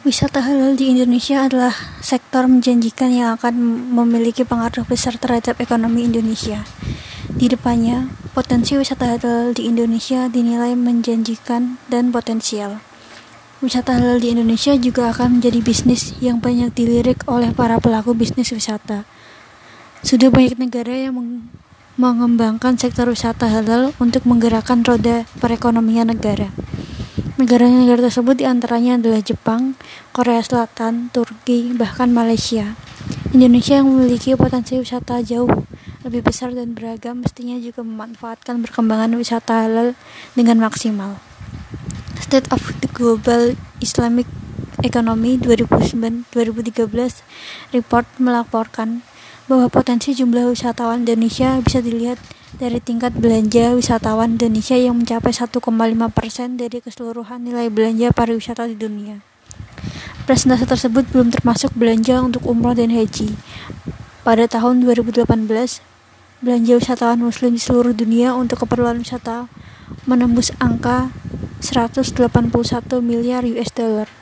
Wisata halal di Indonesia adalah sektor menjanjikan yang akan memiliki pengaruh besar terhadap ekonomi Indonesia. Di depannya, potensi wisata halal di Indonesia dinilai menjanjikan dan potensial. Wisata halal di Indonesia juga akan menjadi bisnis yang banyak dilirik oleh para pelaku bisnis wisata. Sudah banyak negara yang mengembangkan sektor wisata halal untuk menggerakkan roda perekonomian negara. Negara-negara tersebut di antaranya adalah Jepang, Korea Selatan, Turki, bahkan Malaysia. Indonesia yang memiliki potensi wisata jauh lebih besar dan beragam mestinya juga memanfaatkan perkembangan wisata halal dengan maksimal. State of the Global Islamic Economy 2009-2013 report melaporkan bahwa potensi jumlah wisatawan Indonesia bisa dilihat dari tingkat belanja wisatawan Indonesia yang mencapai 1,5 persen dari keseluruhan nilai belanja pariwisata di dunia. Presentase tersebut belum termasuk belanja untuk umroh dan haji. Pada tahun 2018, belanja wisatawan muslim di seluruh dunia untuk keperluan wisata menembus angka 181 miliar US dollar.